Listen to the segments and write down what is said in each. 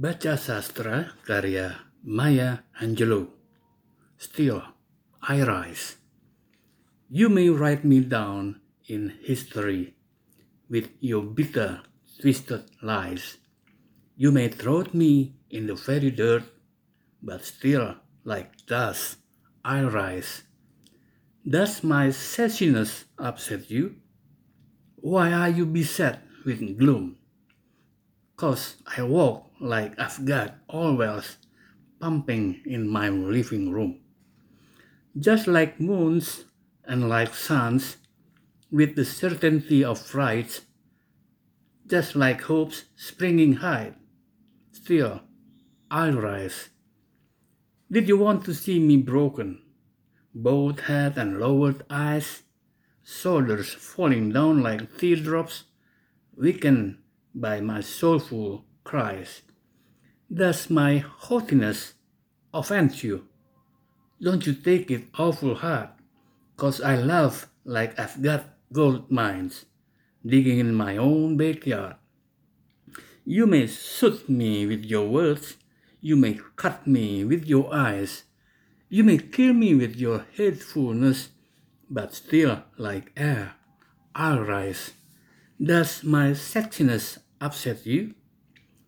Baca Sastra karya Maya Angelou. Still, I rise. You may write me down in history with your bitter, twisted lies. You may throw me in the very dirt, but still, like dust, I rise. Does my sassiness upset you? Why are you beset with gloom? Cause I walk like I've got all wells pumping in my living room. Just like moons and like suns, with the certainty of fright, just like hopes springing high, still I'll rise. Did you want to see me broken? Bowed head and lowered eyes, shoulders falling down like teardrops, weakened by my soulful cries. Does my haughtiness offend you? Don't you take it awful hard, cause I love like I've got gold mines, digging in my own backyard. You may shoot me with your words, you may cut me with your eyes, you may kill me with your hatefulness, but still, like air, I'll rise. Does my sexiness upset you?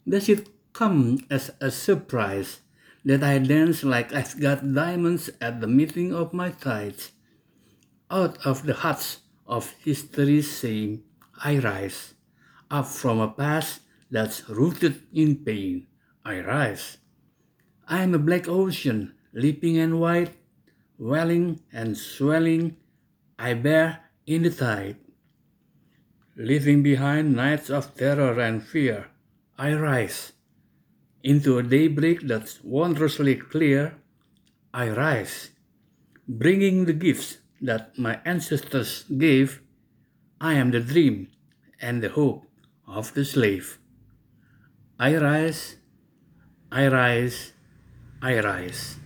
Does it come as a surprise that I dance like I've got diamonds at the meeting of my tides? Out of the huts of history's shame, I rise. Up from a past that's rooted in pain, I rise. I am a black ocean, leaping and white, welling and swelling, I bear in the tide. Leaving behind nights of terror and fear, I rise. Into a daybreak that's wondrously clear, I rise. Bringing the gifts that my ancestors gave, I am the dream and the hope of the slave. I rise, I rise, I rise.